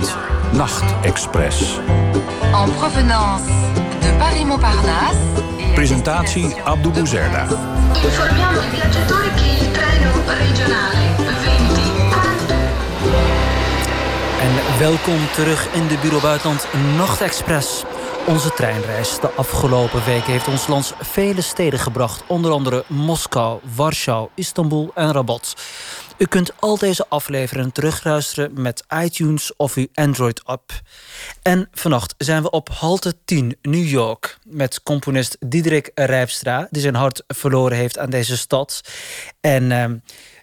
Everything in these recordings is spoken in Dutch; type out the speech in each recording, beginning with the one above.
Noord-Holland Nachtexpress. En provenance de Paris-Montparnasse. Presentatie Abdou Bouzerda. Informiamo i viaggiatori che il treno regionale 20 En welkom terug in de Bureau Buitenland Nachtexpress. Onze treinreis de afgelopen weken heeft ons lands vele steden gebracht. Onder andere Moskou, Warschau, Istanbul en Rabat. U kunt al deze afleveringen terugluisteren met iTunes of uw Android-app. En vannacht zijn we op halte 10 New York met componist Diederik Rijpstra, die zijn hart verloren heeft aan deze stad. En ehm,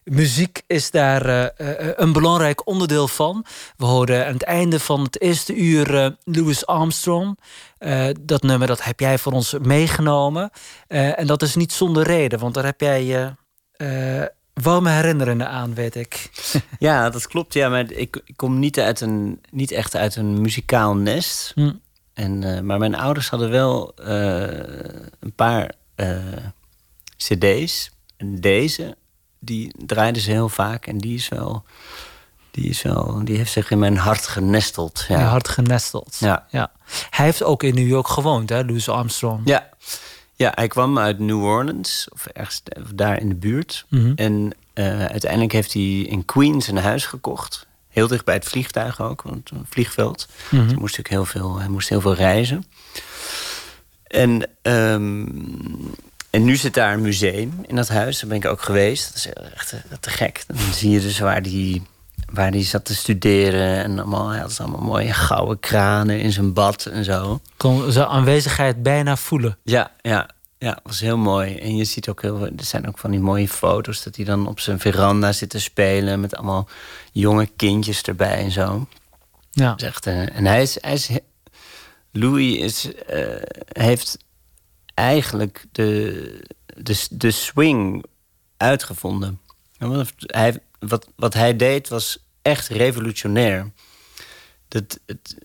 muziek is daar eh, eh, een belangrijk onderdeel van. We hoorden aan het einde van het eerste uur eh, Louis Armstrong. Dat nummer dat heb jij voor ons meegenomen. En dat is niet zonder reden, want daar heb jij warme herinneringen aan, weet ik. Ja, dat klopt. Ja, maar ik, ik kom niet, uit een, niet echt uit een muzikaal nest. Hm. En, eh, maar mijn ouders hadden wel eh, een paar eh, cd's. En deze, die draaiden ze heel vaak. En die is wel... Die, is wel, die heeft zich in mijn hart genesteld. Ja. Je hart genesteld. Ja. ja. Hij heeft ook in New York gewoond, hè, Louis Armstrong. Ja. Ja, hij kwam uit New Orleans, of ergens daar in de buurt. Mhm. En eh, uiteindelijk heeft hij in Queens een huis gekocht. Heel dicht bij het vliegtuig ook, want een vliegveld. Mhm. Dus hij, moest ook heel veel, hij moest heel veel reizen. En, ehm, en nu zit daar een museum in dat huis. Daar ben ik ook geweest. Dat is echt eh, te gek. Dan zie je dus waar die, waar die zat te studeren. En allemaal, hij had dus allemaal mooie gouden kranen in zijn bad en zo. Kon zijn aanwezigheid bijna voelen. Ja, ja, ja, was heel mooi. En je ziet ook heel veel, er zijn ook van die mooie foto's dat hij dan op zijn veranda zit te spelen met allemaal jonge kindjes erbij en zo. Ja. Echt, eh, en hij is, hij is, Louis is, eh, heeft eigenlijk de, de, de swing uitgevonden. Hij, wat, wat hij deed was echt revolutionair. Dat, het,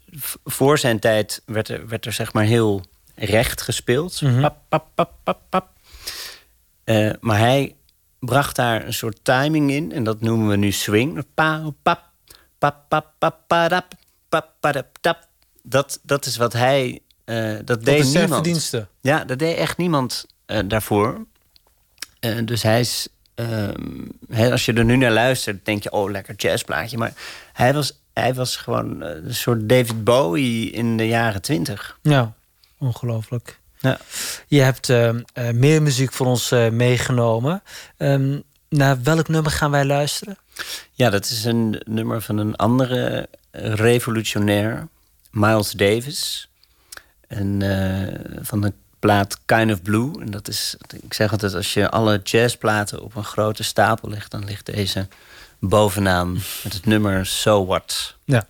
voor zijn tijd werd er, werd er zeg maar heel recht gespeeld. Mhm. Pap, pap, pap, pap, pap. Eh, maar hij bracht daar een soort timing in. En dat noemen we nu swing. Pa, pap, pap, pap, pap, padap, pap, padap, tap. Dat, dat is wat hij... eh, dat deed niemand. Ja, dat deed echt niemand eh, daarvoor. Dus hij is... ehm, als je er nu naar luistert, denk je... oh, lekker jazzplaatje. Maar hij was, hij was gewoon eh, een soort David Bowie in de jaren twintig. Ja, ongelooflijk. Ja. Je hebt eh, meer muziek voor ons eh, meegenomen. Ehm, naar welk nummer gaan wij luisteren? Ja, dat is een nummer van een andere revolutionair, Miles Davis. En van de plaat Kind of Blue. En dat is, ik zeg altijd, als je alle jazzplaten op een grote stapel legt, dan ligt deze bovenaan met het nummer So What. Ja.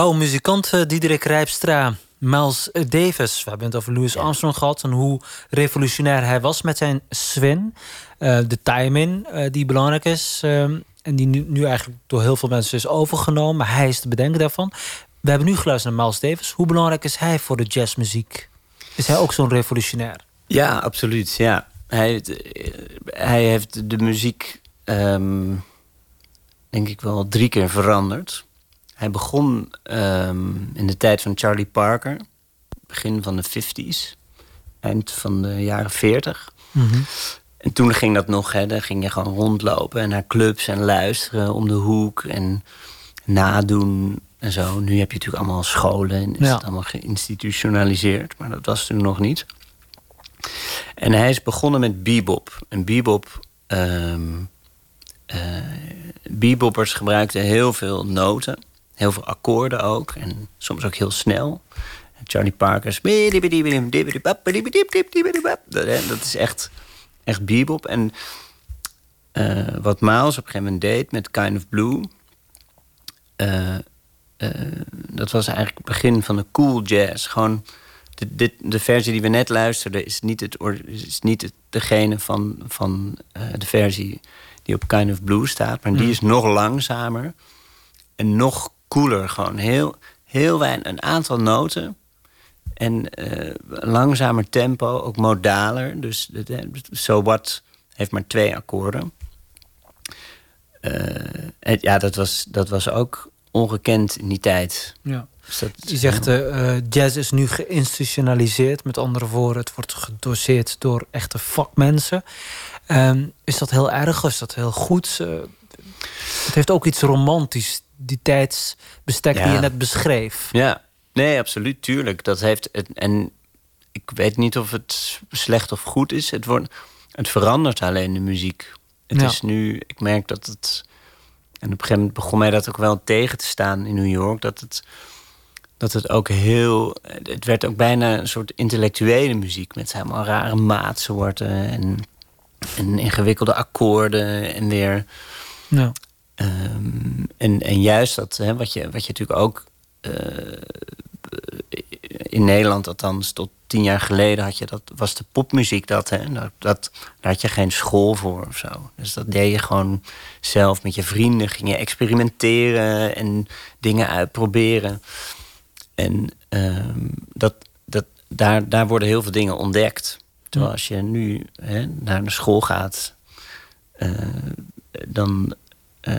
Jouw muzikant uh, Diederik Rijpstra, Miles Davis. We hebben het over Louis Armstrong gehad en hoe revolutionair hij was met zijn swing. Uh, de timing uh, die belangrijk is en die nu, nu, eigenlijk door heel veel mensen is overgenomen. Maar hij is de bedenker daarvan. We hebben nu geluisterd naar Miles Davis. Hoe belangrijk is hij voor de jazzmuziek? Is hij ook zo'n revolutionair? Ja, absoluut. Ja. Hij, hij heeft de muziek, um, denk ik wel, drie keer veranderd. Hij begon um, in de tijd van Charlie Parker, begin van de 50s, eind van de jaren 40. Mhm. En toen ging dat nog, hè, dan ging je gewoon rondlopen en naar clubs en luisteren om de hoek en nadoen en zo. Nu heb je natuurlijk allemaal scholen en is Ja. het allemaal geïnstitutionaliseerd, maar dat was toen nog niet. En hij is begonnen met bebop. En bebop, ehm eh, beboppers gebruikten heel veel noten, heel veel akkoorden ook, en soms ook heel snel. En Charlie Parker's. Dat is echt, echt bebop. En eh, wat Miles op een gegeven moment deed met Kind of Blue. eh, eh, dat was eigenlijk het begin van de cool jazz. Gewoon de, dit, de versie die we net luisterden is niet, het, is niet het, degene van, van de versie die op Kind of Blue staat. Maar die Mhm. is nog langzamer en nog cooler. Gewoon heel, heel weinig, een aantal noten. En eh, langzamer tempo, ook modaler. Dus de- So What heeft maar twee akkoorden. Eh, en ja, dat was, dat was ook ongekend in die tijd. Ja. Dus dat, Je zegt, eh, jazz is nu geïnstitutionaliseerd. Met andere woorden, het wordt gedoseerd door echte vakmensen. Ehm, is dat heel erg is dat heel goed? Het heeft ook iets romantisch, die tijdsbestek die je net beschreef. Ja, nee, absoluut, tuurlijk. Dat heeft het, en ik weet niet of het slecht of goed is. Het, wordt, het verandert alleen de muziek. Het Ja. is nu, ik merk dat het. En op een gegeven moment begon mij dat ook wel tegen te staan in New York. Dat het, dat het ook heel. Het werd ook bijna een soort intellectuele muziek. Met helemaal rare maatsoorten en, en ingewikkelde akkoorden. En weer. Ja. Ehm, en, en juist dat, hè, wat, je, wat je natuurlijk ook eh, in Nederland, althans tot tien jaar geleden, had je dat, was de popmuziek dat. Hè, dat, dat daar had je geen school voor of zo. Dus dat deed je gewoon zelf met je vrienden. Ging je experimenteren en dingen uitproberen. En ehm, dat, dat, daar, daar worden heel veel dingen ontdekt. Terwijl als je nu hè, naar de school gaat, eh, dan, eh,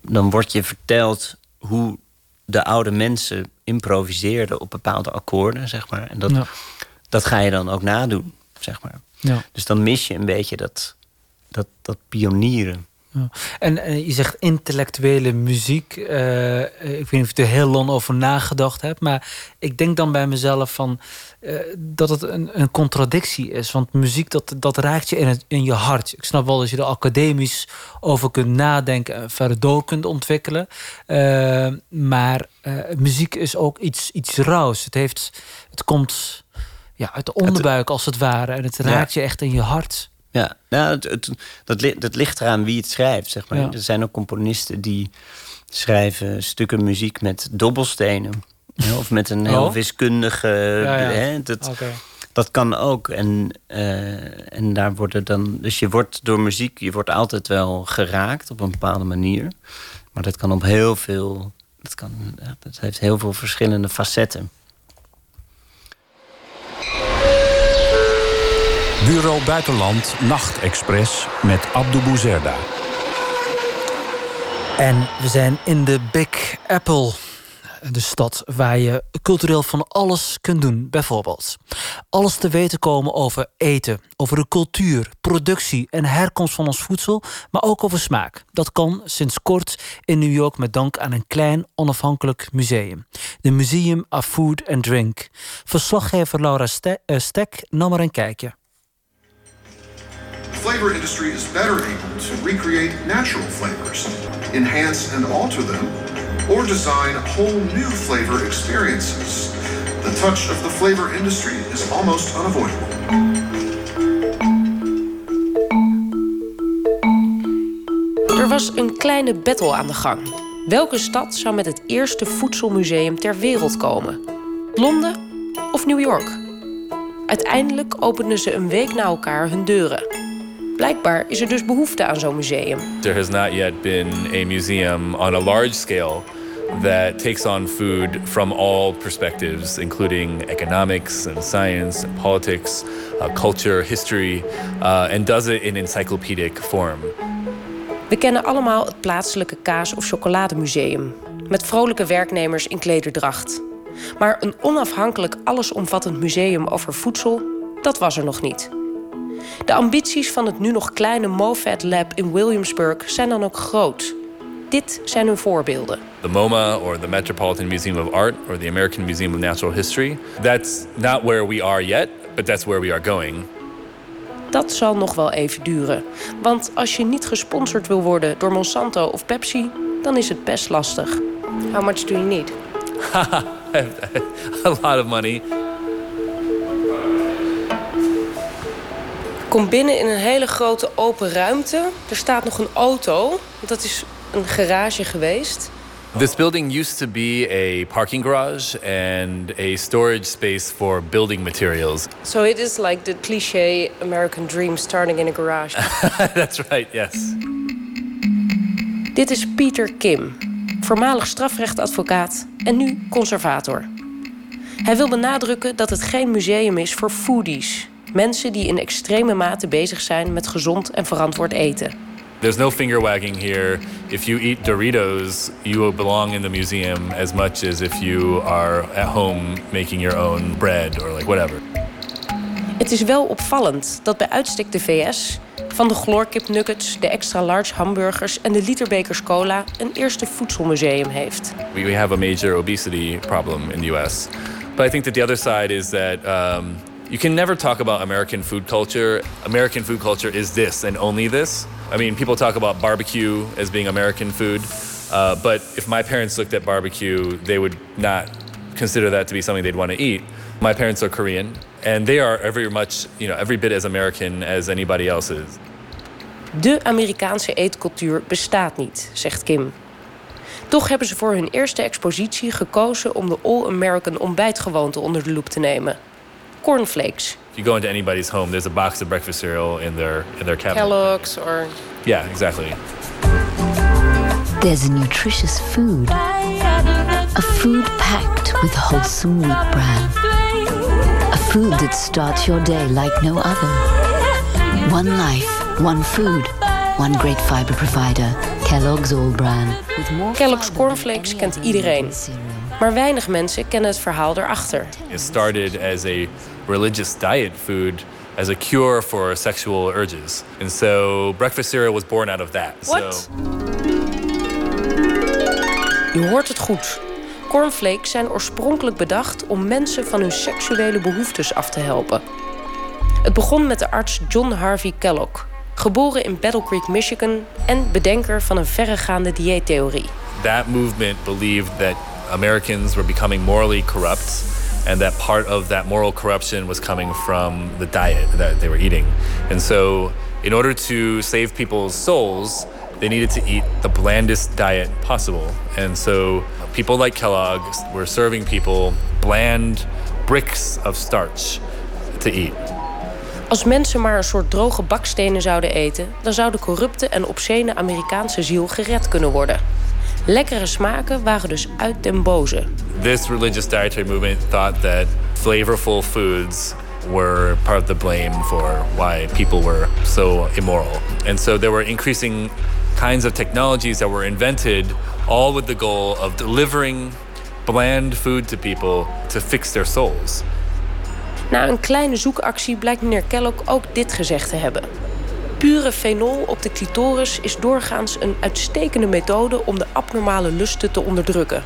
dan wordt je verteld hoe de oude mensen improviseerden op bepaalde akkoorden, zeg maar. En dat, Ja. dat ga je dan ook nadoen, zeg maar. Ja. Dus dan mis je een beetje dat, dat, dat pionieren. Ja. En eh, je zegt intellectuele muziek. Eh, ik weet niet of je er heel lang over nagedacht hebt. Maar ik denk dan bij mezelf van, eh, dat het een, een contradictie is. Want muziek, dat, dat raakt je in, het, in je hart. Ik snap wel dat je er academisch over kunt nadenken... en verder door kunt ontwikkelen. Eh, maar eh, muziek is ook iets, iets rauws. Het, heeft, het komt ja, uit de onderbuik als het ware. En het raakt je echt in je hart. Ja, nou, het, het- dat, dat ligt eraan wie het schrijft, zeg maar. Ja. Er zijn ook componisten die schrijven stukken muziek met dobbelstenen. Of met een heel Oh. wiskundige... Ja, ja. Hè, dat, dat kan ook. En, eh, en daar worden dan... Dus je wordt door muziek, je wordt altijd wel geraakt op een bepaalde manier. Maar dat kan op heel veel... Dat, kan, dat heeft heel veel verschillende facetten. Bureau Buitenland Nachtexpress met Abdou Bouzerda. En we zijn in de Big Apple. De stad waar je cultureel van alles kunt doen. Bijvoorbeeld alles te weten komen over eten, over de cultuur, productie en herkomst van ons voedsel, maar ook over smaak. Dat kan sinds kort in New York met dank aan een klein onafhankelijk museum. De Museum of Food and Drink. Verslaggever Laura eh, Stek nam er een kijkje. Flavor industry is better able to recreate natural flavors, enhance and alter them, or design whole new flavor experiences. The touch of the flavor industry is almost unavoidable. Er was een kleine battle aan de gang. Welke stad zou met het eerste voedselmuseum ter wereld komen? Londen of New York? Uiteindelijk openden ze een week na elkaar hun deuren. Blijkbaar is er dus behoefte aan zo'n museum. There has not yet been a museum on a large scale that takes on food from all perspectives, including economics and science and politics, uh, culture, history, uh, and does it in encyclopedic form. We kennen allemaal het plaatselijke kaas- of chocolademuseum. Met vrolijke werknemers in klederdracht. Maar een onafhankelijk allesomvattend museum over voedsel, dat was er nog niet. De ambities van het nu nog kleine MoFad Lab in Williamsburg zijn dan ook groot. Dit zijn hun voorbeelden. The MoMA or the Metropolitan Museum of Art or the American Museum of Natural History. That's not where we are yet, but that's where we are going. Dat zal nog wel even duren. Want als je niet gesponsord wil worden door Monsanto of Pepsi, dan is het best lastig. How much do you need? a lot of money. Kom binnen in een hele grote open ruimte. Er staat nog een auto. Dat is een garage geweest. This building used to be a parking garage and a storage space for building materials. So it is like the cliché American dream starting in a garage. That's right, yes. Dit is Pieter Kim, voormalig strafrechtadvocaat en nu conservator. Hij wil benadrukken dat het geen museum is voor foodies. Mensen die in extreme mate bezig zijn met gezond en verantwoord eten. There's no finger wagging here. If you eat Doritos, you belong in the museum as much as if you are at home making your own bread or like whatever. Het is wel opvallend dat bij uitstek de VS van de chloorkipnuggets, de extra large hamburgers en de literbekers cola een eerste voedselmuseum heeft. We, we have a major obesity problem in the US. But I think that the other side is that um, you can never talk about American food culture. American food culture is this and only this. I mean, people talk about barbecue as being American food, uh, but if my parents looked at barbecue, they would not consider that to be something they'd want to eat. My parents are Korean, and they are every much, you know, every bit as American as anybody else is. De Amerikaanse eetcultuur bestaat niet, zegt Kim. Toch hebben ze voor hun eerste expositie gekozen om de All-American ontbijtgewoonte onder de loep te nemen. Cornflakes. If you go into anybody's home, there's a box of breakfast cereal in their in their cabinet. Kellogg's or Yeah, exactly. There's a nutritious food. A food packed with wholesome wheat bran. A food that starts your day like no other. One life, one food, one great fiber provider. Kellogg's All Bran. Kellogg's cornflakes kent iedereen. Maar weinig mensen kennen het verhaal erachter. It started as a religious diet food as a cure for sexual urges. And so breakfast cereal was born out of that. What? So Je hoort het goed. Cornflakes zijn oorspronkelijk bedacht om mensen van hun seksuele behoeftes af te helpen. Het begon met de arts John Harvey Kellogg, geboren in Battle Creek, Michigan en bedenker van een verregaande dieettheorie. that movement believed that Americans were becoming morally corrupt and that part of that moral corruption was coming from the diet that they were eating. And so, in order to save people's souls, they needed to eat the blandest diet possible. And so, people like Kellogg's were serving people bland bricks of starch to eat. Als mensen maar een soort droge bakstenen zouden eten, dan zou de corrupte en obscene Amerikaanse ziel gered kunnen worden. Lekkere smaken waren dus uit den boze. This religious dietary movement thought that flavorful foods were part of the blame for why people were so immoral. And so there were increasing kinds of technologies that were invented, all with the goal of delivering bland food to people to fix their souls. Na een kleine zoekactie blijkt meneer Kellogg ook dit gezegd te hebben. Pure fenol op de clitoris is doorgaans een uitstekende methode om de abnormale lusten te onderdrukken.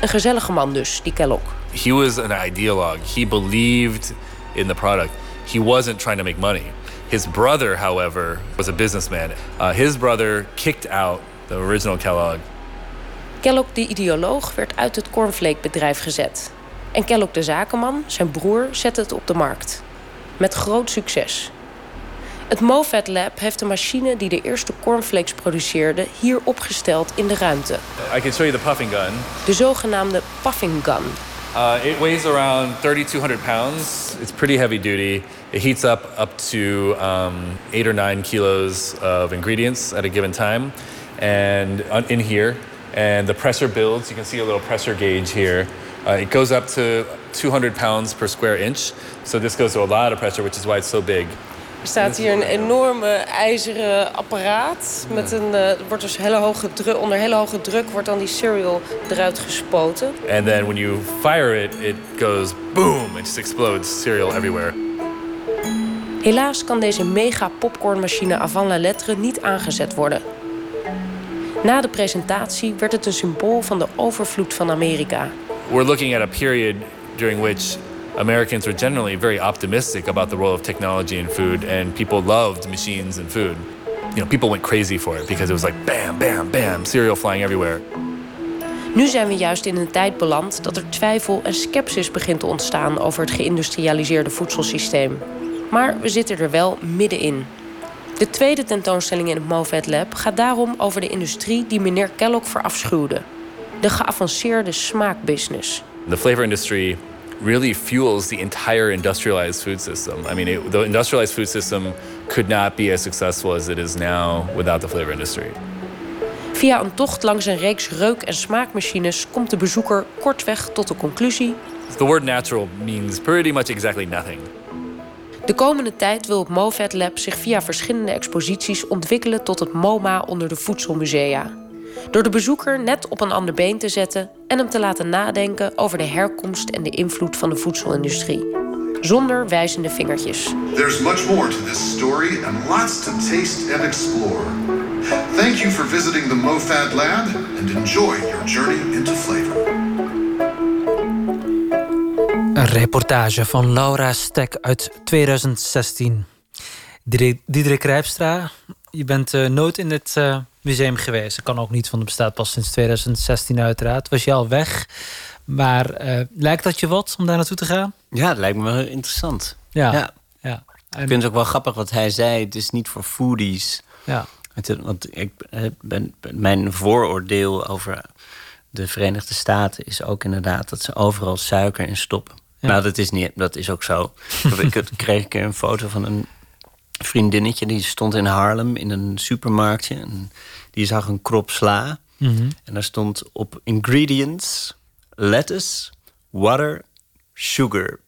Een gezellige man dus, die Kellogg. He was an ideologue. He believed in the product. He wasn't trying to make money. His brother, however, was a businessman. Uh, his brother kicked out the original Kellogg Kellogg, de ideoloog, werd uit het cornflakebedrijf gezet. En Kellogg, de zakenman, zijn broer, zette het op de markt. Met groot succes. Het MoFat Lab heeft de machine die de eerste cornflakes produceerde hier opgesteld in de ruimte. I can show you the puffing gun. De zogenaamde puffing gun. Uh, it weighs around 3,200 pounds. It's pretty heavy duty. It heats up up to um, eight or nine kilos of ingredients at a given time, and in here, and the pressure builds. You can see a little pressure gauge here. Uh, it goes up to 200 pounds per square inch. So this goes to a lot of pressure, which is why it's so big. Er staat hier een enorme ijzeren apparaat. Met een, eh, wordt dus hele hoge druk, onder hele hoge druk wordt dan die cereal eruit gespoten. And then when you fire it, it goes boom. It just explodes cereal everywhere. Helaas kan deze mega popcornmachine avant la lettre niet aangezet worden. Na de presentatie werd het een symbool van de overvloed van Amerika. We're looking at a period during which Americans were generally very optimistic about the role of technology in food, and people loved machines and food. You know, people went crazy for it because it was like bam, bam, bam, cereal flying everywhere. Nu zijn we juist in een tijd beland dat er twijfel en sceptisch begint te ontstaan over het geïndustrialiseerde voedselsysteem. Maar we zitten er wel middenin. De tweede tentoonstelling in het MoFat Lab gaat daarom over de industrie die meneer Kellogg verafschuwde. De geavanceerde smaakbusiness. The flavor industry really fuels the entire industrialized food system. I mean, it, the industrialized food system could not be as successful as it is now without the flavor industry. Via een tocht langs een reeks reuk- en smaakmachines komt de bezoeker kortweg tot de conclusie: The word natural means pretty much exactly nothing. de komende tijd wil het MoFat Lab zich via verschillende exposities ontwikkelen tot het MoMA onder de voedselmusea. Door de bezoeker net op een ander been te zetten en hem te laten nadenken over de herkomst en de invloed van de voedselindustrie. Zonder wijzende vingertjes. There's much more to this story and lots to taste and explore. Thank you for visiting the MoFad Lab and enjoy your journey into flavor. Een reportage van Laura Stek uit 2016. Diederik Rijpstra, je bent eh, nooit in het eh, museum geweest. Dat kan ook niet, want het bestaat pas sinds 2016 uiteraard. Was je al weg. Maar eh, lijkt dat je wat om daar naartoe te gaan? Ja, het lijkt me wel interessant. Ja. Ja. ja. Ik vind het ook wel grappig wat hij zei. Het is niet voor foodies. Ja. Het- Want ik eh, ben, mijn vooroordeel over de Verenigde Staten is ook inderdaad dat ze overal suiker in stoppen. Ja. Nou, dat is, niet, dat is ook zo. ik ik kreeg een keer een foto van een vriendinnetje die stond in Harlem in een supermarktje. En die zag een krop sla. Mhm. En daar stond op ingredients lettuce, water, sugar.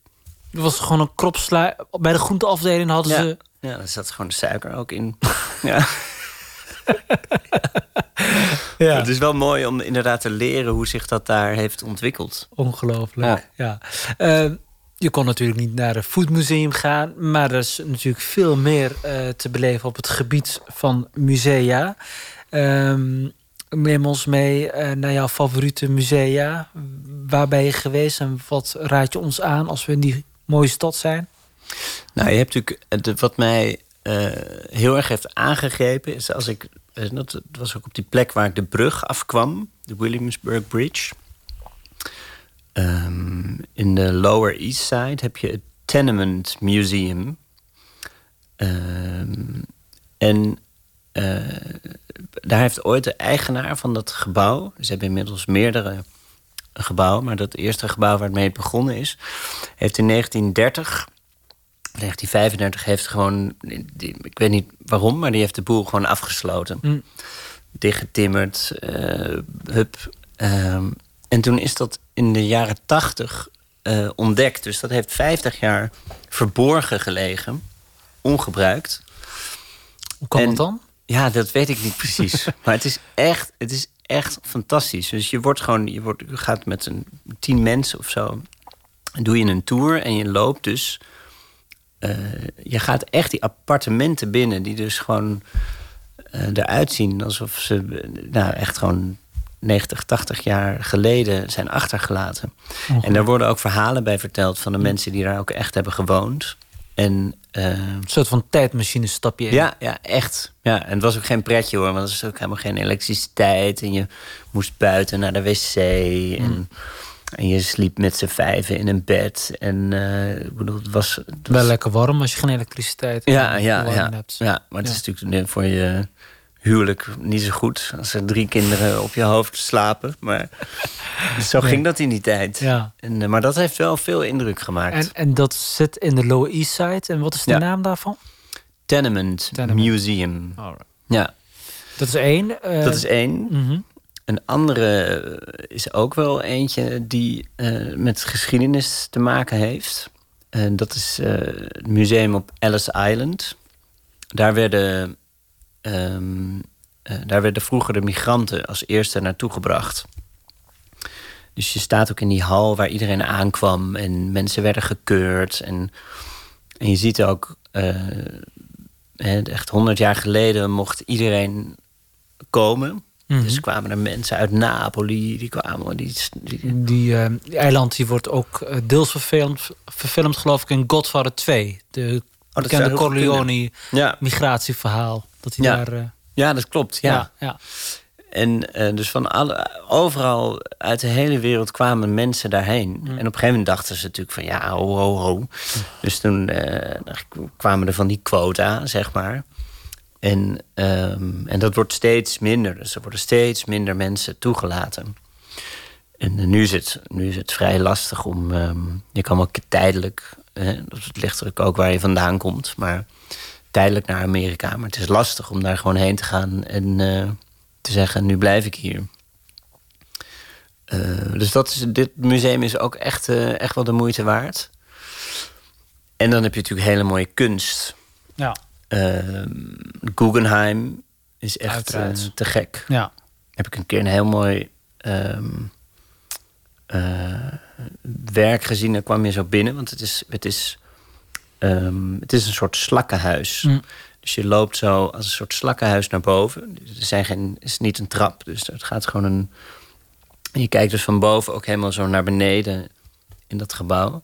Er was gewoon een kropsla. Bij de groenteafdeling hadden Ja. ze... Ja, daar zat gewoon suiker ook in. ja. Ja. Het is wel mooi om inderdaad te leren hoe zich dat daar heeft ontwikkeld. Ongelooflijk, ja. Eh, je kon natuurlijk niet naar een foodmuseum gaan... maar er is natuurlijk veel meer eh, te beleven op het gebied van musea. Ehm neem ons mee eh, naar jouw favoriete musea. Waar ben je geweest en wat raad je ons aan als we in die mooie stad zijn? Nou, je hebt natuurlijk eh, wat mij heel erg heeft aangegrepen is als ik dat was ook op die plek waar ik de brug afkwam, de Williamsburg Bridge. Ehm, in de Lower East Side heb je het Tenement Museum. Ehm, en eh, daar heeft ooit de eigenaar van dat gebouw, ze hebben inmiddels meerdere gebouwen, maar dat eerste gebouw waar het mee begonnen is, heeft in 1930 1935 heeft gewoon, ik weet niet waarom, maar die heeft de boel gewoon afgesloten. Mm. Dichtgetimmerd, eh hup. Ehm, en toen is dat in de jaren 80 eh, ontdekt. Dus dat heeft 50 jaar verborgen gelegen, ongebruikt. Hoe kan En- dat dan? Ja, dat weet ik niet precies. maar het is echt, het is echt fantastisch. Dus je wordt gewoon, je, wordt, je gaat met een tien mensen of zo, doe je een tour en je loopt dus. eh, je gaat echt die appartementen binnen, die dus gewoon eh, eruit zien alsof ze nou, echt gewoon 90, 80 jaar geleden zijn achtergelaten. En daar worden ook verhalen bij verteld van de mensen die daar ook echt hebben gewoond. En eh, Een soort van tijdmachine stap je in. ja, ja, echt. Ja, en het was ook geen pretje hoor, want er was ook helemaal geen elektriciteit. En je moest buiten naar de wc. En En je sliep met z'n vijven in een bed. En uh, ik bedoel, het was, het was... Wel lekker warm als je geen elektriciteit ja, ja, ja, hebt. Ja, maar het is natuurlijk voor je huwelijk niet zo goed. Als er drie kinderen op je hoofd slapen. Maar zo ging dat in die tijd. Ja. En, uh, maar dat heeft wel veel indruk gemaakt. En, en dat zit in de Lower East Side. En wat is de naam daarvan? Tenement, Tenement. Museum. Ja. Dat is één. Uh, dat is één. Mm Een andere is ook wel eentje die uh, met geschiedenis te maken heeft. En dat is het museum op Ellis Island. Daar werden, um, daar werden vroeger de migranten als eerste naartoe gebracht. Dus je staat ook in die hal waar iedereen aankwam en mensen werden gekeurd. En, en je ziet ook, echt honderd jaar geleden mocht iedereen komen. Mhm. Dus kwamen er mensen uit Napoli, die kwamen. Die, die... die, uh, eiland die wordt ook eh, deels verfilmd, verfilmd, geloof ik, in Godfather 2. De oh, bekende Corleone-migratieverhaal. Dat hij ja. daar. Uh... Ja, dat klopt. Ja. ja. En dus van alle, overal uit de hele wereld kwamen mensen daarheen. Mhm. En op een gegeven moment dachten ze natuurlijk van ja, ho, ho, ho. Dus toen kwamen er van die quota, zeg maar. En, um, en dat wordt steeds minder. Dus er worden steeds minder mensen toegelaten. En uh, nu, is het, nu is het vrij lastig om. Um, je kan wel tijdelijk. Het ligt er ook waar je vandaan komt. Maar tijdelijk naar Amerika. Maar het is lastig om daar gewoon heen te gaan en uh, te zeggen: nu blijf ik hier. Uh, dus dat is, dit museum is ook echt, echt wel de moeite waard. En dan heb je natuurlijk hele mooie kunst. Ja. Uh, Guggenheim is echt te gek. Ja. Heb ik een keer een heel mooi um, uh, werk gezien. Daar kwam je zo binnen, want het is, het is, um, het is een soort slakkenhuis. Mm. Dus je loopt zo als een soort slakkenhuis naar boven. Er zijn geen, is niet een trap, dus het gaat gewoon een. Je kijkt dus van boven ook helemaal zo naar beneden in dat gebouw.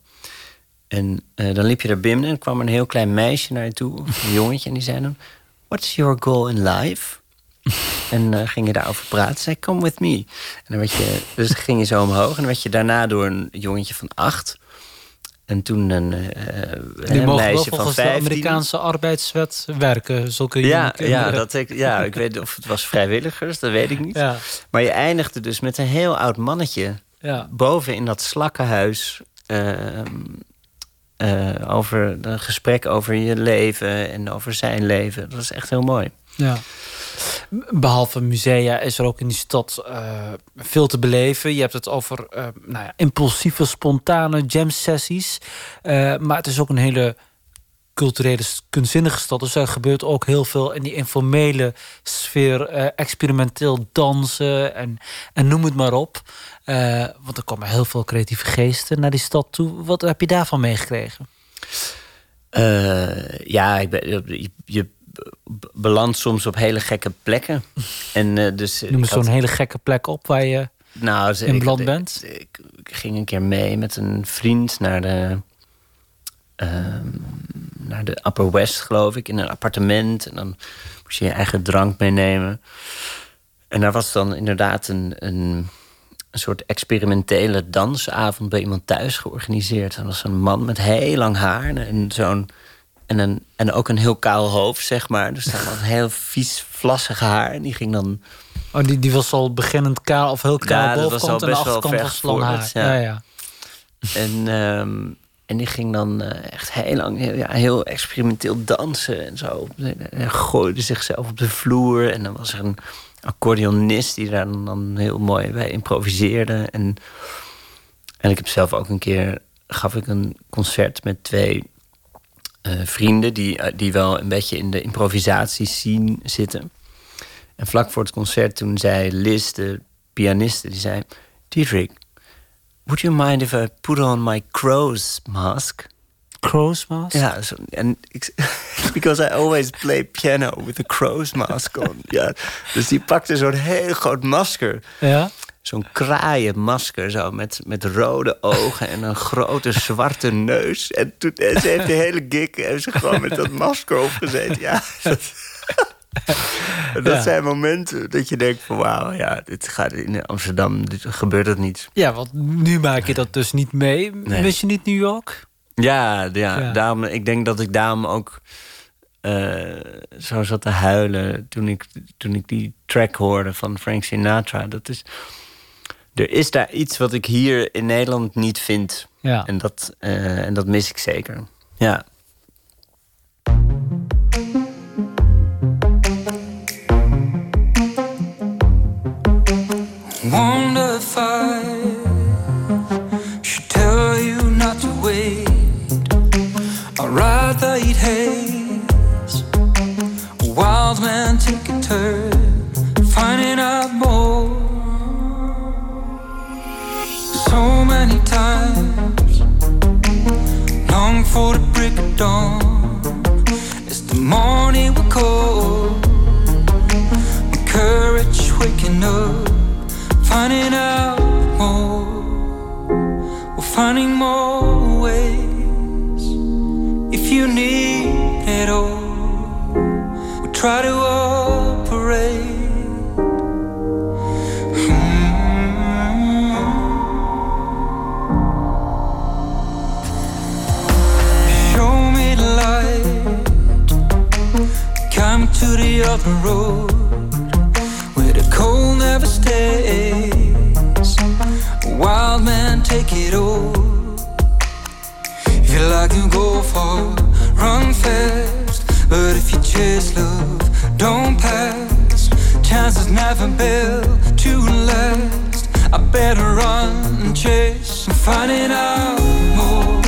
En uh, dan liep je daar binnen en kwam een heel klein meisje naar je toe, een jongetje, en die zei dan: What's your goal in life? en uh, ging je daarover praten. Zei: Come with me. En dan werd je, dus ging je zo omhoog en dan werd je daarna door een jongetje van acht. En toen een, uh, een meisje van vijf. de Amerikaanse arbeidswet werken, zulke ja, ja, dat ik, ja, ik weet of het was vrijwilligers, dat weet ik niet. Ja. Maar je eindigde dus met een heel oud mannetje ja. boven in dat slakkenhuis. Ehm, uh, over een gesprek over je leven en over zijn leven. Dat is echt heel mooi. Ja. Behalve musea is er ook in die stad uh, veel te beleven. Je hebt het over uh, nou ja, impulsieve, spontane jam sessies. maar het is ook een hele culturele, kunstzinnige stad. Dus er gebeurt ook heel veel in die informele sfeer. experimenteel dansen en, en noem het maar op. Want er komen heel veel creatieve geesten naar die stad toe. Wat heb je daarvan meegekregen? Ja, ik ben, je belandt soms op hele gekke plekken. en, uh, dus Noem eens zo'n hele gekke plek op waar je nou, in beland bent. Ik, ik, ging een keer mee met een vriend naar de, ehm, naar de Upper West, geloof ik, in een appartement. En dan moest je je eigen drank meenemen. En daar was dan inderdaad een, een een soort experimentele dansavond bij iemand thuis georganiseerd. En dat was een man met heel lang haar en zo'n. En, een, en ook een heel kaal hoofd, zeg maar. Dus dat was heel vies, vlassig haar. En die ging dan. Oh, die, die was al beginnend kaal of heel kaal ja, bovenkant dat was al best wel was lang haar. Ja. ja, En, um, en die ging dan uh, echt heel lang, heel, ja, heel experimenteel dansen en zo. En gooide zichzelf op de vloer. En dan was er een accordeonist die daar dan, heel mooi bij improviseerde. En, en ik heb zelf ook een keer gaf ik een concert met twee uh, vrienden die, uh, die wel een beetje in de improvisatie scene zitten. En vlak voor het concert toen zei Liz, de pianiste, die zei... Diederik, would you mind if I put on my crow's mask? crow's mask? Ja, ik, because I always play piano with a crow's mask on. ja, dus die pakte zo'n heel groot masker. Ja? Zo'n kraaienmasker, zo, met, met rode ogen en een grote zwarte neus. En toen en ze heeft de hele gig en ze gewoon met dat masker opgezet. Ja, dat zijn momenten dat je denkt van wauw, ja, dit gaat in Amsterdam dit, gebeurt dat niet. Ja, want nu maak je dat dus niet mee. Nee. Wist je niet New York? Ja, ja, Ja. Daarom, ik denk dat ik daarom ook eh, zo zat te huilen toen ik, toen ik die track hoorde van Frank Sinatra. Dat is, er is daar iets wat ik hier in Nederland niet vind. Ja. En, dat, eh, en dat mis ik zeker. Ja. Wonder if I should tell you not to wait. I'd rather eat haze. A wild man take a turn, finding out for the break of dawn. As the morning will call, my courage waking up finding out more, we're finding more ways. If you need it all, we try to to the road where the cold never stays. A wild man, take it all. If you like you go far, run fast. But if you chase love, don't pass. Chances never built to last. I better run and chase. I'm finding out more,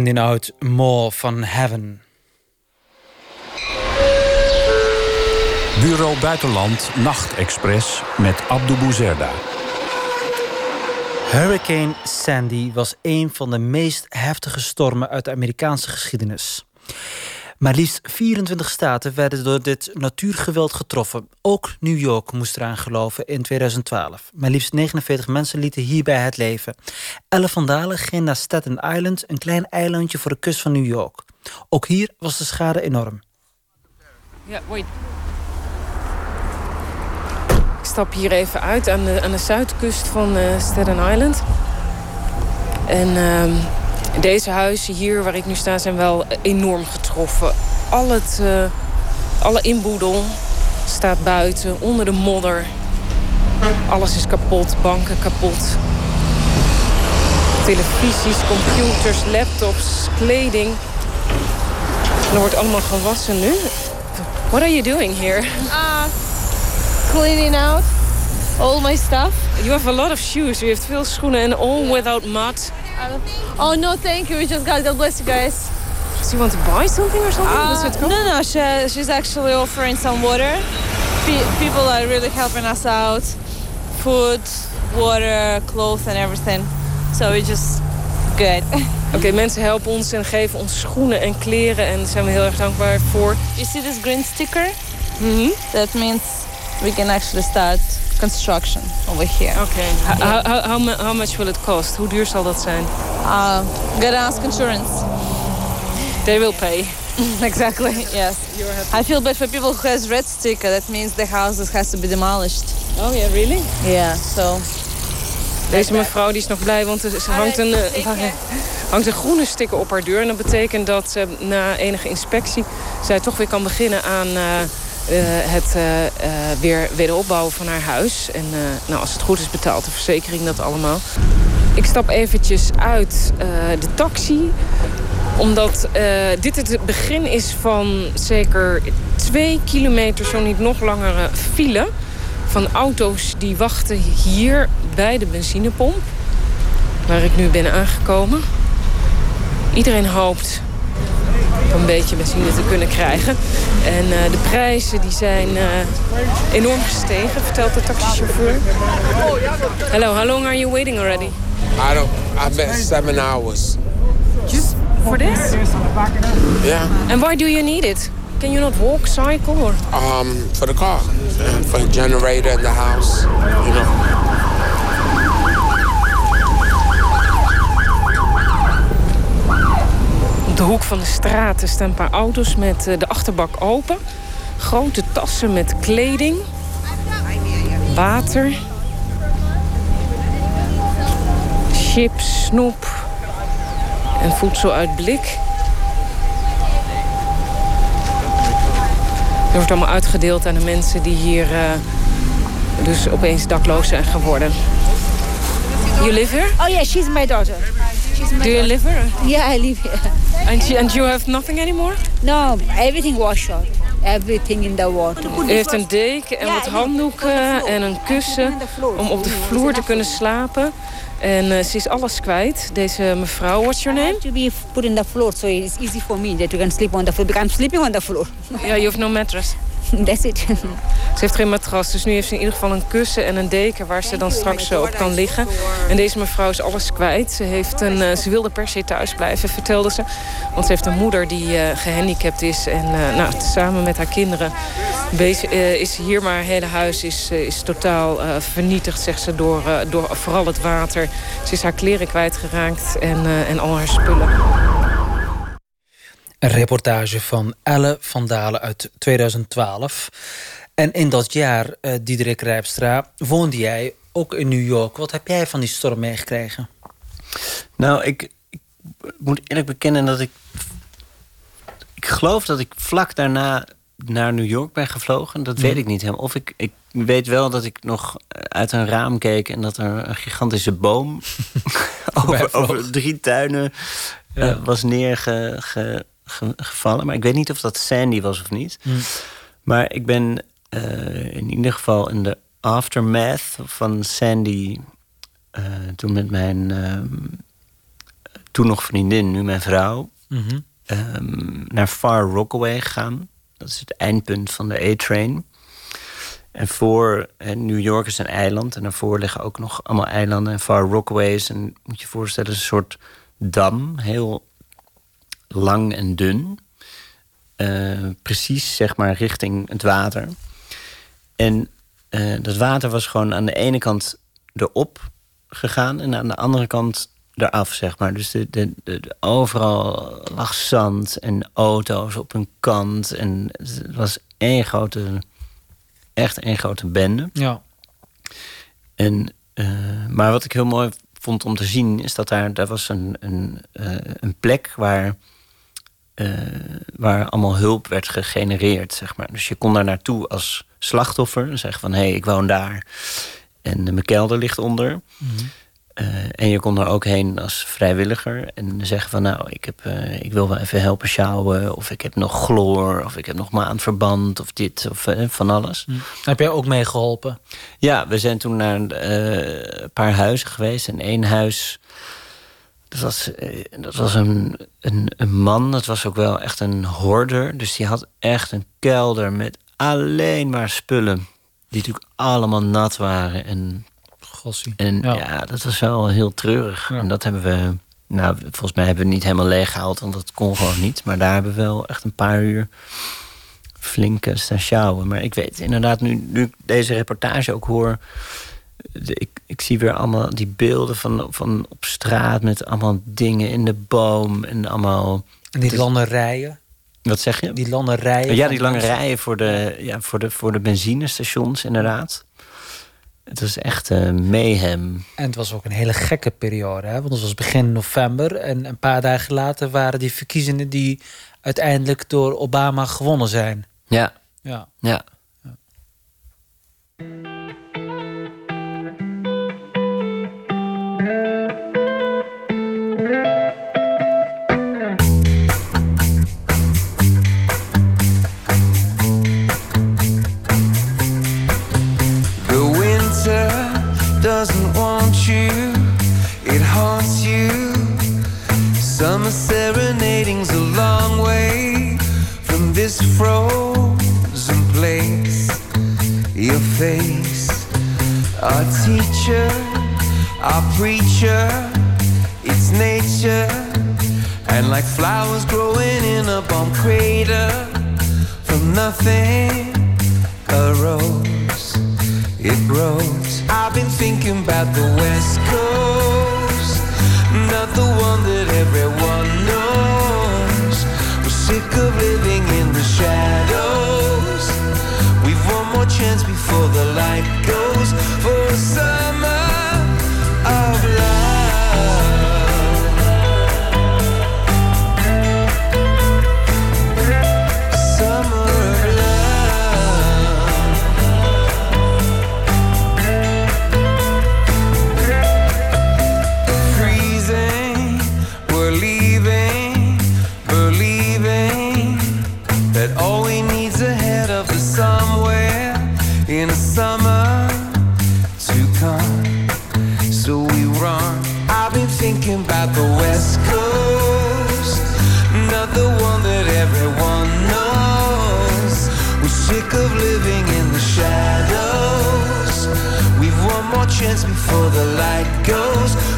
Finding Out More van Heaven. Bureau Buitenland Nachtexpress met Abdou Bouzerda. Hurricane Sandy was een van de meest heftige stormen uit de Amerikaanse geschiedenis. Maar liefst 24 staten werden door dit natuurgeweld getroffen. Ook New York moest eraan geloven in 2012. Maar liefst 49 mensen lieten hierbij het leven. Elle van Dalen ging naar Staten Island, een klein eilandje voor de kust van New York. Ook hier was de schade enorm. Ja, wait. Ik stap hier even uit aan de, aan de zuidkust van eh Staten Island. En ehm, deze huizen hier waar ik nu sta zijn wel enorm getroffen. Al het, eh, alle inboedel staat buiten, onder de modder. Alles is kapot, banken kapot. Televisies, computers, laptops, kleding. En er wordt allemaal gewassen nu. What are you doing here? Uh, cleaning out all my stuff. You have a lot of shoes. U heeft veel schoenen en all without mud. Oh no, thank you. We just got. God bless you guys. Does he want to buy something or something? Uh, no, no. She, she's actually offering some water. Pe- people are really helping us out. Food, water, clothes, and everything. So we just good. Oké, mensen helpen ons en geven ons schoenen en kleren. En daar zijn we heel erg dankbaar voor. You see this green sticker? Mm-hmm. That means we can actually start construction over here. Oké. How, how, how, mu- how much will it cost? Hoe duur zal dat zijn? Uh, gotta ask insurance. They will pay. exactly. Yes. I feel bad for people who has red sticker. That means the house has to be demolished. Oh yeah, really? Yeah. So. Deze mevrouw die is nog blij, want er hangt een, eh, hangt een groene sticker op haar deur. En dat betekent dat ze na enige inspectie... zij toch weer kan beginnen aan eh, eh, het eh, eh, weer wederopbouwen van haar huis. En eh, nou, als het goed is betaalt de verzekering dat allemaal. Ik stap eventjes uit eh, de taxi omdat eh, dit het begin is van zeker twee kilometer, zo niet nog langere file. Van auto's die wachten hier bij de benzinepomp. Waar ik nu ben aangekomen. Iedereen hoopt een beetje benzine te kunnen krijgen. En eh, de prijzen die zijn eh, enorm gestegen, vertelt de taxichauffeur. Hello, how long are you waiting already? I don't. I bet seven hours. Just for this? Yeah. And why do you need it? Can you not walk, cycle, or? Um, for the car, and for the generator in the house. You know. De hoek van de straat staan een paar auto's met eh, de achterbak open. Grote tassen met kleding. Water. Chips, snoep. En voedsel uit blik. Er wordt allemaal uitgedeeld aan de mensen die hier eh, dus opeens dakloos zijn geworden. You live here? Oh yeah, she's my daughter. She's my Do you daughter. live here? Yeah, I live here. And you, and you have nothing anymore? No, everything washed out. Everything in the water. U heeft een deken en wat handdoeken en een kussen om op de vloer te kunnen slapen. En eh, ze is alles kwijt, deze mevrouw. What's your name? To be put in the floor, so it's easy for me that you can sleep on the floor because I'm sleeping on the floor. Ja, you have no mattress. Ze heeft geen matras, dus nu heeft ze in ieder geval een kussen en een deken waar ze dan straks op kan liggen. En deze mevrouw is alles kwijt. Ze, heeft een, eh, ze wilde per se thuis blijven, vertelde ze. Want ze heeft een moeder die eh, gehandicapt is. En eh, nou, samen met haar kinderen bezig, eh, is hier. Maar haar hele huis is, is totaal vernietigd, zegt ze, door, door vooral het water. Ze is haar kleren kwijtgeraakt en, en al haar spullen. Een reportage van Elle van Dalen uit 2012. En in dat jaar, uh, Diederik Rijpstra, woonde jij ook in New York. Wat heb jij van die storm meegekregen? Nou, ik, ik moet eerlijk bekennen dat ik... Ik geloof dat ik vlak daarna naar New York ben gevlogen. Dat weet ik niet helemaal. Of ik, ik weet wel dat ik nog uit een raam keek... en dat er een gigantische boom over, over, drie tuinen ja. uh, was neergevallen. Ge, maar ik weet niet of dat Sandy was of niet. Mm. Maar ik ben uh, in ieder geval in de aftermath van Sandy... Uh, toen met mijn toen nog vriendin, nu mijn vrouw... Mm -hmm. um, naar Far Rockaway gegaan. Dat is het eindpunt van de A-train. En voor New York is een eiland. En daarvoor liggen ook nog allemaal eilanden. En Far Rockaway is een, moet je je voorstellen, een soort dam. Heel lang en dun. Uh, precies, zeg maar, richting het water. En uh, dat water was gewoon aan de ene kant erop gegaan... en aan de andere kant eraf, zeg maar. Dus de, de, de, overal lag zand en auto's op een kant. En het was één grote, echt één grote bende. Ja. En, uh, maar wat ik heel mooi vond om te zien... is dat daar, daar was een, een, uh, een plek waar... Uh, waar allemaal hulp werd gegenereerd, zeg maar. Dus je kon daar naartoe als slachtoffer. Zeggen van, hé, hey, ik woon daar. En mijn kelder ligt onder. Mm -hmm. Uh, en je kon er ook heen als vrijwilliger en zeggen van nou, ik, heb, uh, ik wil wel even helpen sjouwen, of ik heb nog chloor, of ik heb nog maandverband, of dit, of van alles. Hm. Heb jij ook meegeholpen? Ja, we zijn toen naar een paar huizen geweest. En één huis, Dat was, eh, dat was een, een, een man, dat was ook wel echt een hoorder. Dus die had echt een kelder met alleen maar spullen. Die natuurlijk allemaal nat waren. En, Gossie. en ja. dat was wel heel treurig. En dat hebben we, nou, volgens mij hebben we het niet helemaal leeggehaald, want dat kon gewoon niet. Maar daar hebben we wel echt een paar uur flinke staan sjouwen. Maar ik weet inderdaad, nu, nu ik deze reportage ook hoor. Ik, ik zie weer allemaal die beelden van, van op straat met allemaal dingen in de boom en allemaal. En die lange rijen. Wat zeg je? Die lange rijen. Ja, die lange rijen voor de, ja, voor de, voor de benzinestations, inderdaad. Het was echt eh mayhem. En het was ook een hele gekke periode, hè? want het was begin november. En een paar dagen later waren die verkiezingen die uiteindelijk door Obama gewonnen zijn. Ja. Ja. Ja. Doesn't want you, it haunts you. Summer serenading's a long way from this frozen place. Your face, our teacher, our preacher, it's nature. And like flowers growing in a bomb crater, from nothing a rose, it grows. I've been thinking about the West Coast, not the one that everyone knows. We're sick of living in the shadows. We've one more chance before the light goes for summer chance before the light goes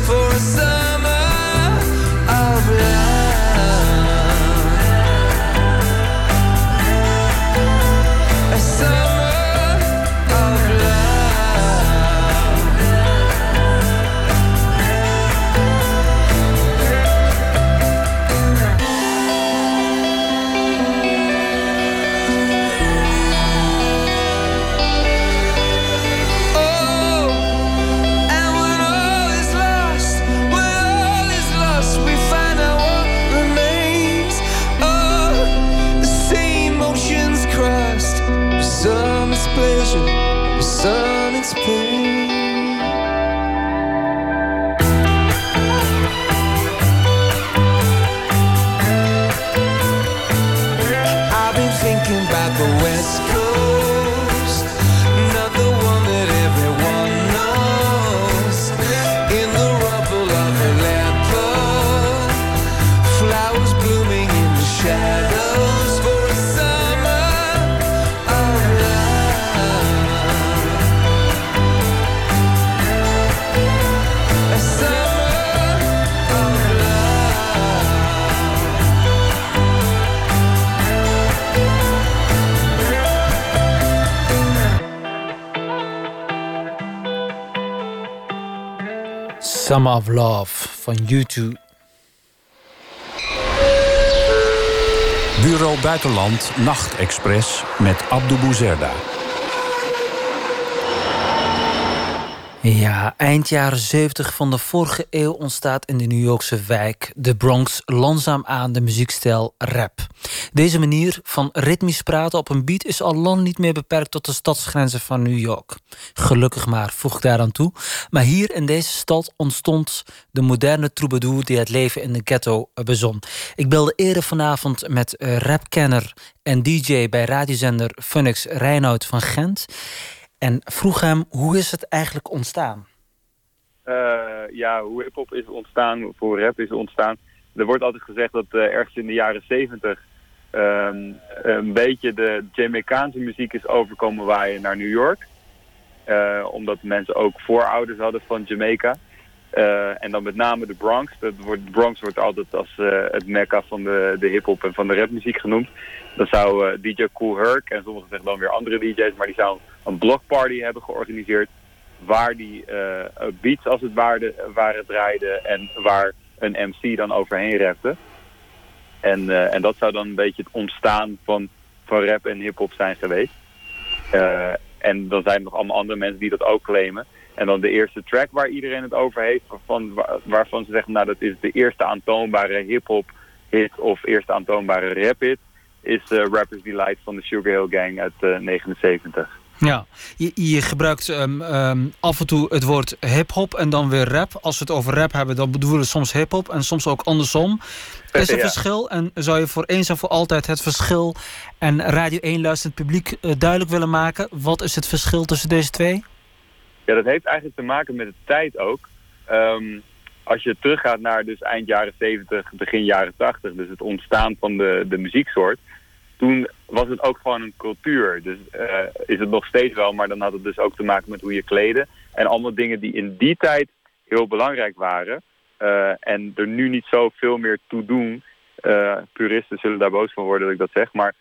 Summer of Love van U2. Bureau Buitenland Nachtexpress met Abdou Bouzerda. Ja, eind jaren 70 van de vorige eeuw ontstaat in de New Yorkse wijk de Bronx langzaamaan de muziekstijl rap. Deze manier van ritmisch praten op een beat is al lang niet meer beperkt tot de stadsgrenzen van New York. Gelukkig maar, voeg ik daaraan toe. Maar hier in deze stad ontstond de moderne troubadour die het leven in de ghetto bezon. Ik belde eerder vanavond met rapkenner en DJ bij radiozender Funix Reinoud van Gent en vroeg hem hoe is het eigenlijk ontstaan? eh, ja, hoe hip-hop is ontstaan, hoe rap is ontstaan. Er wordt altijd gezegd dat eh, ergens in de jaren zeventig ehm, een beetje de Jamaicaanse muziek is overkomen waaien naar New York. Eh, omdat mensen ook voorouders hadden van Jamaica. En dan met name de Bronx. Wordt, de Bronx wordt altijd als het mekka van de, de hip-hop en van de rapmuziek genoemd. Dan zou DJ Cool Herc en sommigen zeggen dan weer andere DJ's, maar die zou een blockparty hebben georganiseerd. Waar die eh, beats als het ware waren draaiden en waar een MC dan overheen rapte. En, eh, en dat zou dan een beetje het ontstaan van, van rap en hip-hop zijn geweest. Eh, en dan zijn er nog allemaal andere mensen die dat ook claimen. En dan de eerste track waar iedereen het over heeft, waarvan, waar- waarvan ze zeggen, nou dat is de eerste aantoonbare hip-hop hit of eerste aantoonbare rap hit, is eh, Rapper's Delight van de Sugar Hill Gang uit eh 79. Ja, je, je gebruikt ehm, ehm, af en toe het woord hip-hop en dan weer rap. Als we het over rap hebben, dan bedoelen we soms hip-hop en soms ook andersom. Is er Ja. verschil en zou je voor eens en voor altijd het verschil en Radio 1 luisterend publiek eh, duidelijk willen maken? Wat is het verschil tussen deze twee? Ja, dat heeft eigenlijk te maken met de tijd ook. Ehm, als je teruggaat naar dus eind jaren 70, begin jaren 80, dus het ontstaan van de, de muzieksoort. Toen was het ook gewoon een cultuur. Dus eh, is het nog steeds wel, maar dan had het dus ook te maken met hoe je kleden. En allemaal dingen die in die tijd heel belangrijk waren. eh, en er nu niet zoveel meer toe doen. Eh, puristen zullen daar boos van worden dat ik dat zeg. Maar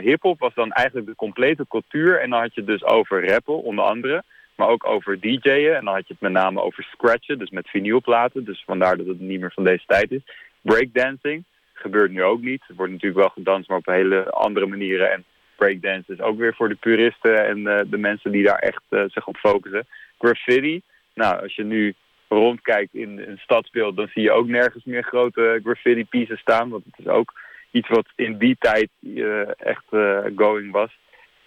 hip-hop was dan eigenlijk de complete cultuur. En dan had je het dus over rappen, onder andere. Maar ook over DJ'en. En dan had je het met name over scratchen, dus met vinylplaten. Dus vandaar dat het niet meer van deze tijd is. Breakdancing gebeurt nu ook niet. Er wordt natuurlijk wel gedanst, maar op hele andere manieren. En breakdance is ook weer voor de puristen en eh, de mensen die daar echt eh, zich op focussen. Graffiti. Nou, als je nu rondkijkt in een stadsbeeld, dan zie je ook nergens meer grote graffiti pieces staan. Want het is ook iets wat in die tijd eh, echt going was.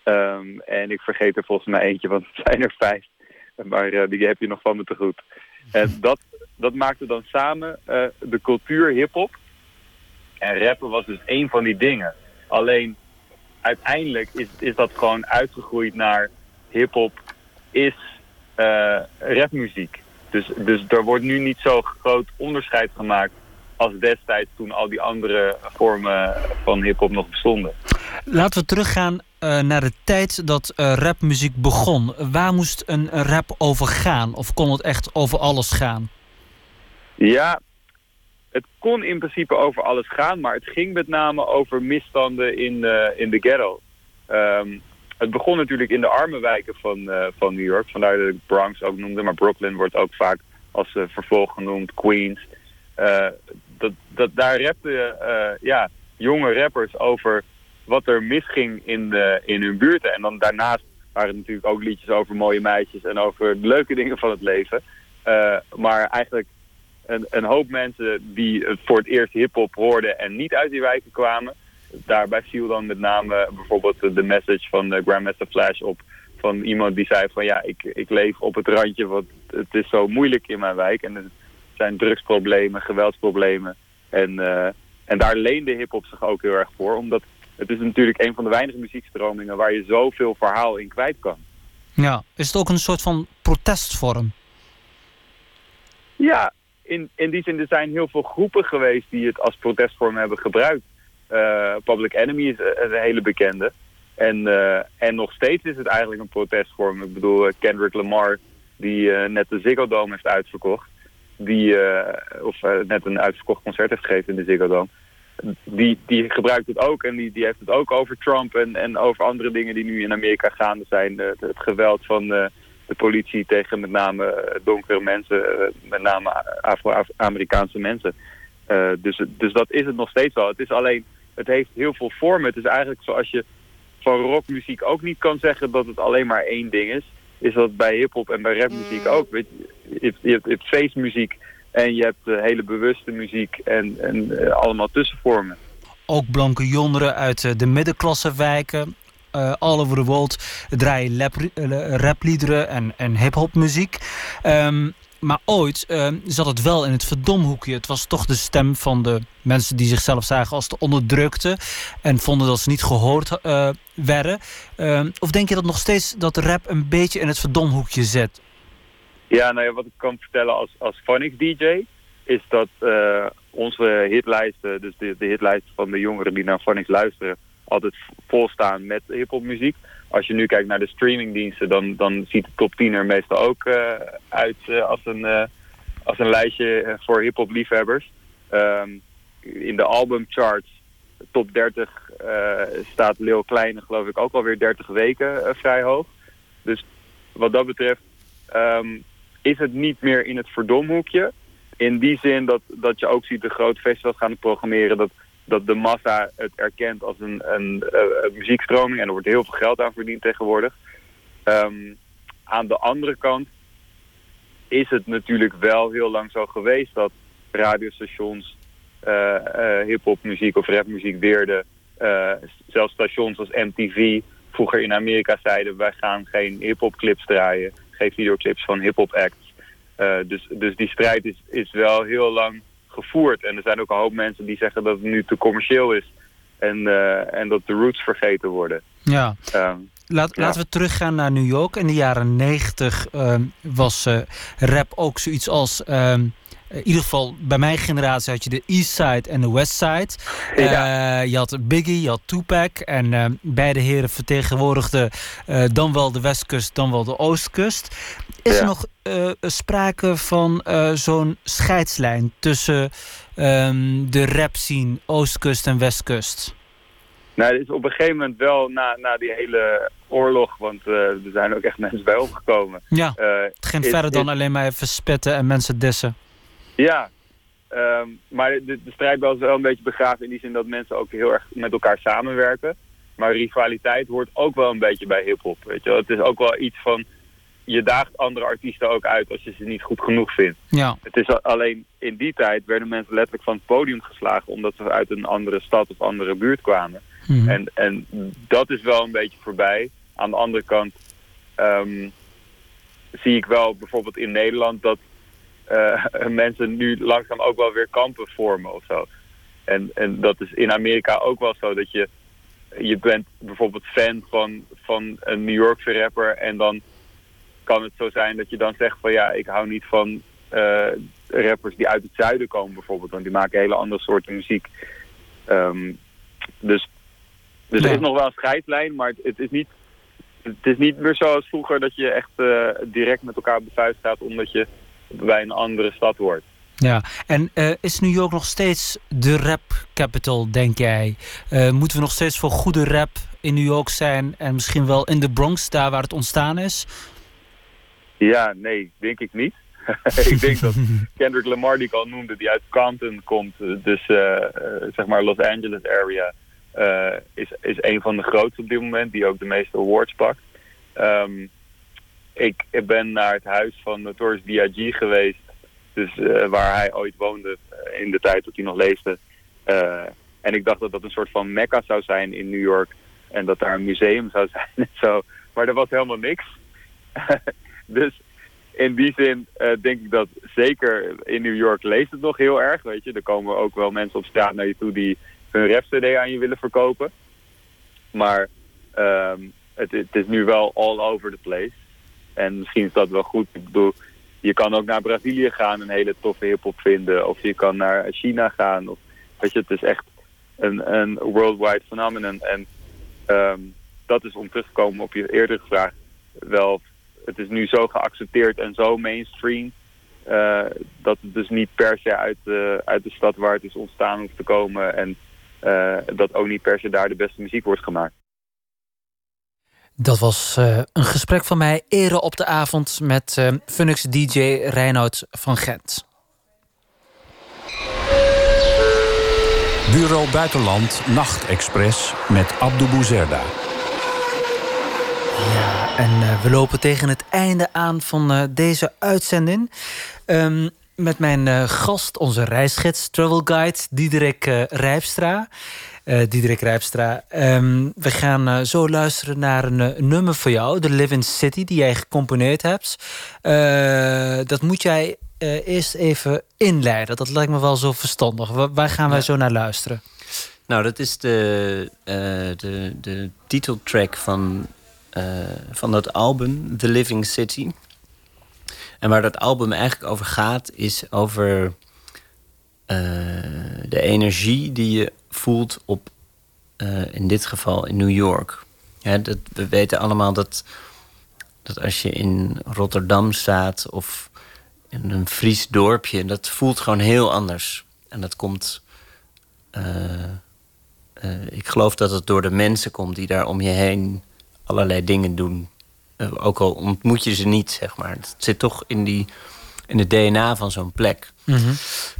Ehm, en ik vergeet er volgens mij eentje, want het zijn er vijf. Maar die heb je nog van me te goed. En dat, dat maakte dan samen de cultuur hip-hop. En rappen was dus één van die dingen. Alleen uiteindelijk is, is dat gewoon uitgegroeid naar hip-hop is eh, rapmuziek. Dus, dus er wordt nu niet zo groot onderscheid gemaakt als destijds toen al die andere vormen van hip-hop nog bestonden. Laten we teruggaan eh, naar de tijd dat eh, rapmuziek begon. Waar moest een rap over gaan? Of kon het echt over alles gaan? Ja, het kon in principe over alles gaan, maar het ging met name over misstanden in, eh, in de ghetto. Ehm, het begon natuurlijk in de arme wijken van, eh, van New York, vandaar dat ik Bronx ook noemde, maar Brooklyn wordt ook vaak als eh, vervolg genoemd, Queens. Dat, dat, daar rapten ja, jonge rappers over wat er misging in, de, in hun buurten. En dan daarnaast waren het natuurlijk ook liedjes over mooie meisjes en over de leuke dingen van het leven. Maar eigenlijk een, een hoop mensen die voor het eerst hip-hop hoorden en niet uit die wijken kwamen. Daarbij viel dan met name bijvoorbeeld de message van de Grandmaster Flash op. Van iemand die zei van ja, ik, ik leef op het randje, want het is zo moeilijk in mijn wijk. En er zijn drugsproblemen, geweldsproblemen. En, eh, en daar leende hip-hop zich ook heel erg voor. Omdat het is natuurlijk een van de weinige muziekstromingen waar je zoveel verhaal in kwijt kan. Ja, is het ook een soort van protestvorm? Ja, in, in die zin, er zijn heel veel groepen geweest die het als protestvorm hebben gebruikt. Eh, Public Enemy is een hele bekende. En, eh, en nog steeds is het eigenlijk een protestvorm. Ik bedoel, eh, Kendrick Lamar, die eh, net de Ziggo Dome heeft uitverkocht. Die, eh, of eh, net een uitverkocht concert heeft gegeven in de Ziggo Dome. Die, die gebruikt het ook en die, die heeft het ook over Trump en, en over andere dingen die nu in Amerika gaande zijn. Eh, het geweld van eh, de politie tegen met name eh, donkere mensen, eh, met name Afro-Amerikaanse mensen. Eh, dus, dus dat is het nog steeds wel. Het is alleen, het heeft heel veel vormen. Het is eigenlijk zoals je van rockmuziek ook niet kan zeggen dat het alleen maar één ding is. Is dat bij hip-hop en bij rapmuziek ook. Weet je, je, hebt, je, hebt, feestmuziek en je hebt hele bewuste muziek en, en allemaal tussenvormen. Ook blanke jongeren uit de middenklassewijken. Eh all over the world draaien lap, eh, rapliederen en, en hip-hop muziek. Ehm, maar ooit ehm, zat het wel in het verdomhoekje. Het was toch de stem van de mensen die zichzelf zagen als de onderdrukte. En vonden dat ze niet gehoord eh, werden. Ehm, of denk je dat nog steeds dat rap een beetje in het verdomhoekje zit? Ja, nou ja, wat ik kan vertellen als, als DJ is dat uh, onze hitlijsten, dus de, de hitlijsten van de jongeren die naar Phonics luisteren, altijd volstaan met hiphopmuziek. Als je nu kijkt naar de streamingdiensten, dan, dan ziet de top 10 er meestal ook uh, uit uh, als, een, als een lijstje voor hiphop liefhebbers. Um, in de albumcharts, top 30, staat Leo Kleine geloof ik ook alweer 30 weken vrij hoog. Dus wat dat betreft um, is het niet meer in het verdomhoekje. In die zin dat, dat je ook ziet de grote festivals gaan programmeren... dat, dat de massa het erkent als een, een, een muziekstroming... en er wordt heel veel geld aan verdiend tegenwoordig. Um, aan de andere kant is het natuurlijk wel heel lang zo geweest... dat radiostations uh, uh, hip-hopmuziek of rapmuziek weerden. Uh, zelfs stations als MTV vroeger in Amerika zeiden... wij gaan geen hip-hop clips draaien geen videoclips van hip-hop acts. Dus, dus die strijd is, is wel heel lang gevoerd. En er zijn ook een hoop mensen die zeggen dat het nu te commercieel is. En, uh, en dat de roots vergeten worden. Ja. Um, Laat, ja. Laten we teruggaan naar New York. In de jaren negentig uh, was rap ook zoiets als... Ehm, in ieder geval bij mijn generatie had je de East Side en de West Side. Ja. Uh, je had Biggie, je had Tupac. En uh, beide heren vertegenwoordigden uh, dan wel de Westkust, dan wel de Oostkust. Is ja. er nog sprake van zo'n scheidslijn tussen um, de rap scene Oostkust en Westkust? Nou, is op een gegeven moment wel na, na die hele oorlog, want er zijn ook echt mensen bij opgekomen. Ja, het ging is, verder dan is, alleen maar even spetten en mensen dissen. Ja, um, maar de, de strijd was wel een beetje begraven in die zin dat mensen ook heel erg met elkaar samenwerken. Maar rivaliteit hoort ook wel een beetje bij hip-hop. Weet je wel? Het is ook wel iets van. Je daagt andere artiesten ook uit als je ze niet goed genoeg vindt. Ja. Het is alleen in die tijd werden mensen letterlijk van het podium geslagen omdat ze uit een andere stad of andere buurt kwamen. Mhm. En, en dat is wel een beetje voorbij. Aan de andere kant um, zie ik wel bijvoorbeeld in Nederland dat mensen nu langzaam ook wel weer kampen vormen of zo. En, en dat is in Amerika ook wel zo dat je, je bent bijvoorbeeld fan van, van een New Yorkse rapper en dan kan het zo zijn dat je dan zegt van ja, ik hou niet van uh, rappers die uit het zuiden komen bijvoorbeeld, want die maken hele andere soorten muziek. Um, dus dus ja. er is nog wel een scheidslijn, maar het, het, is niet, het is niet meer zoals vroeger dat je echt uh, direct met elkaar op de vuist gaat omdat je bij een andere stad hoort. Ja, en uh, is New York nog steeds de rap capital, denk jij? Uh, moeten we nog steeds voor goede rap in New York zijn en misschien wel in de Bronx, daar waar het ontstaan is? Ja, nee, denk ik niet. ik denk dat Kendrick Lamar, die ik al noemde, die uit Compton komt, dus uh, zeg maar Los Angeles area, is, is een van de grootste op dit moment, die ook de meeste awards pakt. Um, ik ben naar het huis van Notorious B.I.G. geweest. Dus uh, waar hij ooit woonde uh, in de tijd dat hij nog leefde. Uh, en ik dacht dat dat een soort van mekka zou zijn in New York. En dat daar een museum zou zijn en zo. Maar er was helemaal niks. dus in die zin denk ik dat zeker in New York leest het nog heel erg. Weet je, er komen ook wel mensen op straat naar je toe die hun rap-cd aan je willen verkopen. Maar um, het, het is nu wel all over the place. En misschien is dat wel goed. Ik bedoel, je kan ook naar Brazilië gaan en een hele toffe hip-hop vinden. Of je kan naar China gaan. Of, weet je, het is echt een, een worldwide phenomenon. En um, dat is om terug te komen op je eerdere vraag. Wel, het is nu zo geaccepteerd en zo mainstream. Uh, dat het dus niet per se uit de, uit de stad waar het is ontstaan hoeft te komen. En uh, dat ook niet per se daar de beste muziek wordt gemaakt. Dat was uh, een gesprek van mij eerder op de avond met uh, Funix DJ Reinoud van Gent. Bureau Buitenland Nachtexpress met Abdou Bouzerda. Ja, en uh, we lopen tegen het einde aan van deze uitzending. Um, met mijn gast, onze reisgids, travel guide Diederik Rijpstra. Uh, Diederik Rijpstra. Um, we gaan uh, zo luisteren naar een, een, nummer voor jou, The Living City, die jij gecomponeerd hebt. Dat moet jij eerst even inleiden. Dat lijkt me wel zo verstandig. Waar, waar gaan wij ja. zo naar luisteren? Nou, dat is de, de, de titeltrack van, van dat album, The Living City. En waar dat album eigenlijk over gaat, is over eh, de energie die je voelt op, eh, in dit geval in New York. Ja, dat, we weten allemaal dat, dat als je in Rotterdam staat of in een Fries dorpje, dat voelt gewoon heel anders. En dat komt. eh, eh, ik geloof dat het door de mensen komt die daar om je heen allerlei dingen doen. Ook al ontmoet je ze niet, zeg maar. Het zit toch in, die, in het DNA van zo'n plek. Mhm.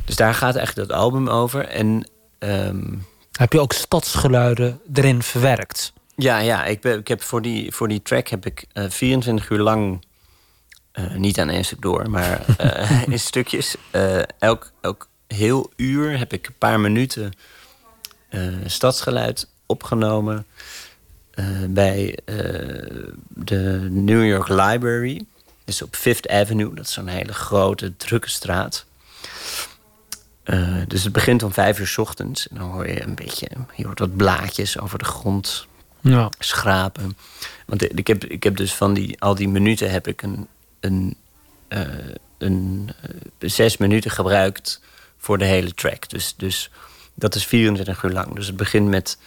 Dus daar gaat eigenlijk dat album over. En ehm, Heb je ook stadsgeluiden erin verwerkt? ja, ja ik, ben, ik heb voor, die, voor die track heb ik eh 24 uur lang... eh, niet aan één stuk door, maar eh, in stukjes. elk, elk heel uur heb ik een paar minuten stadsgeluid opgenomen... bij de New York Library. Dus op Fifth Avenue, dat is zo'n hele grote, drukke straat. Eh, dus het begint om vijf uur 's ochtends. En dan hoor je een beetje, je hoort wat blaadjes over de grond Ja. schrapen. Want ik heb, ik heb dus van die, al die minuten heb ik een, een, eh, een eh, zes minuten gebruikt voor de hele track. Dus, dus dat is 24 uur lang. Dus het begint met,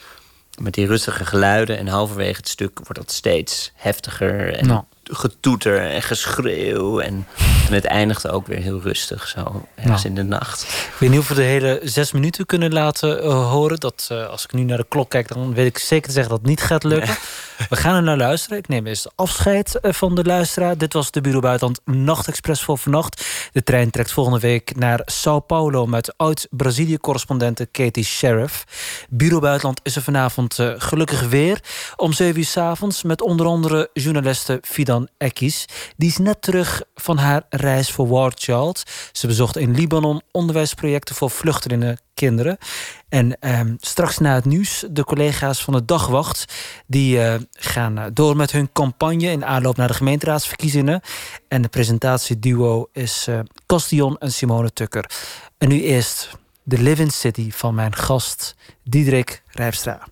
met die rustige geluiden. En halverwege het stuk wordt dat steeds heftiger. En. Getoeter en geschreeuw. En, en het eindigt ook weer heel rustig, zo ergens Nou. in de nacht. Ik weet niet of we de hele zes minuten kunnen laten eh, horen. Dat, eh, als ik nu naar de klok kijk, dan weet ik zeker te zeggen dat het niet gaat lukken. We gaan er naar luisteren. Ik neem eerst afscheid eh, van de luisteraar. Dit was de Bureau Buitenland Nachtexpress voor vannacht. De trein trekt volgende week naar Sao Paulo... met oud-Brazilië-correspondente Katie Sheriff. Bureau Buitenland is er vanavond eh, gelukkig weer. Om 7 uur s avonds met onder andere journaliste Fidan Ekis. Die is net terug van haar reis voor War Child. Ze bezocht in Libanon onderwijsprojecten voor vluchtelingen kinderen. En ehm, straks na het nieuws, de collega's van de Dagwacht... die eh, gaan eh, door met hun campagne in aanloop naar de gemeenteraadsverkiezingen. En de presentatieduo is eh en Simone Tukker. En nu eerst de Living City van mijn gast Diederik Rijpstra.